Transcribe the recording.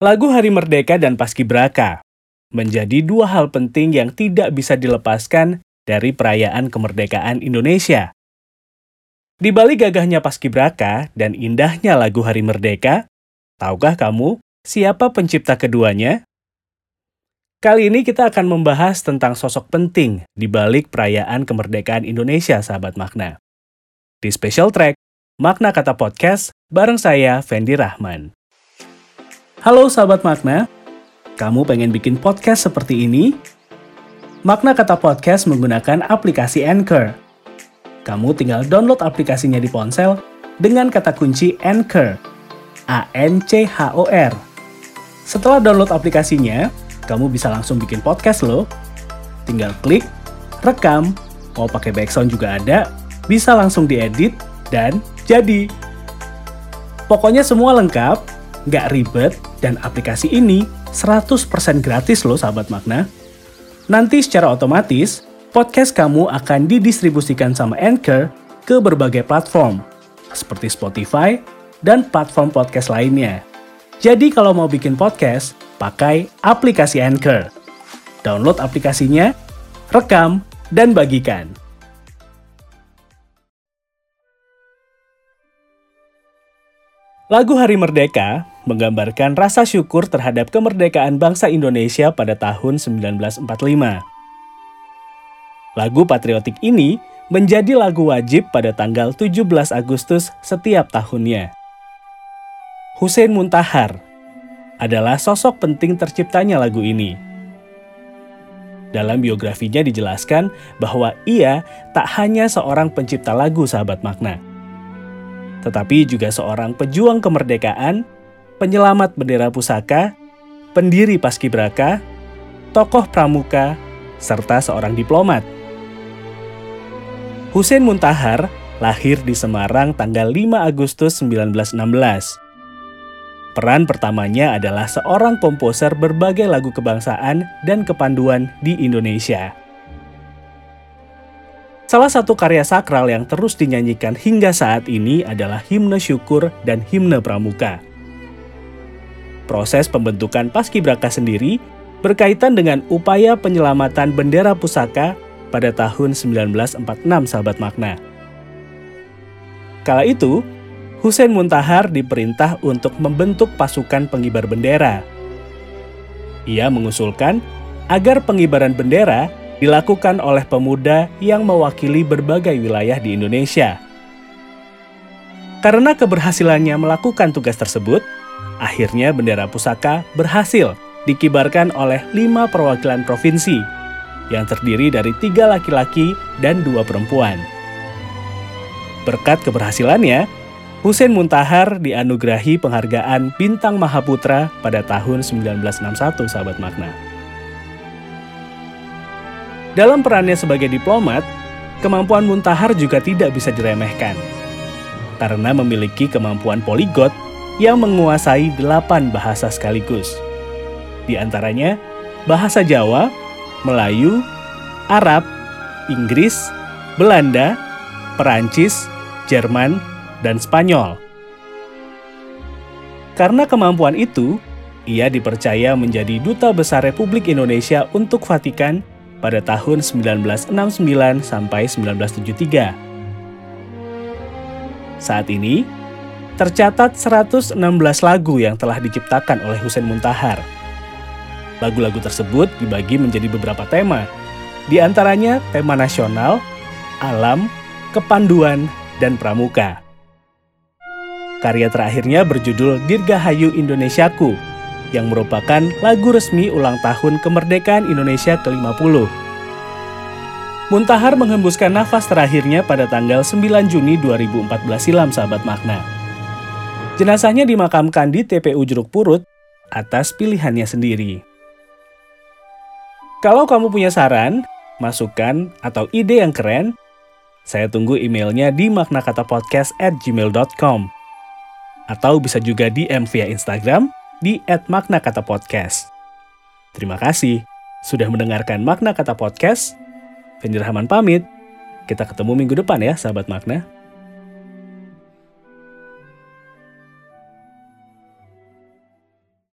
Lagu Hari Merdeka dan Paskibraka menjadi dua hal penting yang tidak bisa dilepaskan dari perayaan kemerdekaan Indonesia. Di balik gagahnya Paskibraka dan indahnya lagu Hari Merdeka, tahukah kamu siapa pencipta keduanya? Kali ini kita akan membahas tentang sosok penting di balik perayaan kemerdekaan Indonesia, sahabat makna. Di special track, Makna Kata Podcast, bareng saya, Fendi Rahman. Halo sahabat makna, kamu pengen bikin podcast seperti ini? Makna Kata Podcast menggunakan aplikasi Anchor. Kamu tinggal download aplikasinya di ponsel dengan kata kunci Anchor. A-N-C-H-O-R. Setelah download aplikasinya, kamu bisa langsung bikin podcast loh. Tinggal klik, rekam, mau pakai background juga ada, bisa langsung diedit, dan jadi. Pokoknya semua lengkap, nggak ribet, dan aplikasi ini 100% gratis loh sahabat makna. Nanti secara otomatis, podcast kamu akan didistribusikan sama Anchor ke berbagai platform, seperti Spotify dan platform podcast lainnya. Jadi kalau mau bikin podcast, pakai aplikasi Anchor. Download aplikasinya, rekam, dan bagikan. Lagu Hari Merdeka menggambarkan rasa syukur terhadap kemerdekaan bangsa Indonesia pada tahun 1945. Lagu patriotik ini menjadi lagu wajib pada tanggal 17 Agustus setiap tahunnya. Hussein Muntahar adalah sosok penting terciptanya lagu ini. Dalam biografinya dijelaskan bahwa ia tak hanya seorang pencipta lagu sahabat makna, tetapi juga seorang pejuang kemerdekaan, penyelamat bendera pusaka, pendiri paskibraka, tokoh pramuka, serta seorang diplomat. Hussein Muntahar lahir di Semarang tanggal 5 Agustus 1916. Peran pertamanya adalah seorang komposer berbagai lagu kebangsaan dan kepanduan di Indonesia. Salah satu karya sakral yang terus dinyanyikan hingga saat ini adalah himne syukur dan himne pramuka. Proses pembentukan paskibraka sendiri berkaitan dengan upaya penyelamatan bendera pusaka pada tahun 1946 sahabat makna. Kala itu, Hussein Muntahar diperintah untuk membentuk pasukan pengibar bendera. Ia mengusulkan agar pengibaran bendera dilakukan oleh pemuda yang mewakili berbagai wilayah di Indonesia. Karena keberhasilannya melakukan tugas tersebut, akhirnya bendera pusaka berhasil dikibarkan oleh lima perwakilan provinsi yang terdiri dari tiga laki-laki dan dua perempuan. Berkat keberhasilannya, Hussein Muntahar dianugerahi penghargaan Bintang Mahaputra pada tahun 1961, sahabat makna. Dalam perannya sebagai diplomat, kemampuan Muntahar juga tidak bisa diremehkan. Karena memiliki kemampuan poligot yang menguasai delapan bahasa sekaligus. Di antaranya, bahasa Jawa, Melayu, Arab, Inggris, Belanda, Perancis, Jerman, dan Spanyol. Karena kemampuan itu, ia dipercaya menjadi Duta Besar Republik Indonesia untuk Vatikan pada tahun 1969 sampai 1973. Saat ini, tercatat 116 lagu yang telah diciptakan oleh Hussein Muntahar. Lagu-lagu tersebut dibagi menjadi beberapa tema, di antaranya tema nasional, alam, kepanduan, dan pramuka. Karya terakhirnya berjudul Dirgahayu Indonesiaku yang merupakan lagu resmi ulang tahun kemerdekaan Indonesia ke-50. Muntahar menghembuskan nafas terakhirnya pada tanggal 9 Juni 2014 silam sahabat makna. Jenazahnya dimakamkan di TPU Jeruk Purut atas pilihannya sendiri. Kalau kamu punya saran, masukan, atau ide yang keren, saya tunggu emailnya di maknakatapodcast at gmail.com. Atau bisa juga DM via Instagram di @makna kata podcast. Terima kasih sudah mendengarkan Makna Kata Podcast. Fendi Rahman pamit. Kita ketemu minggu depan ya, sahabat makna.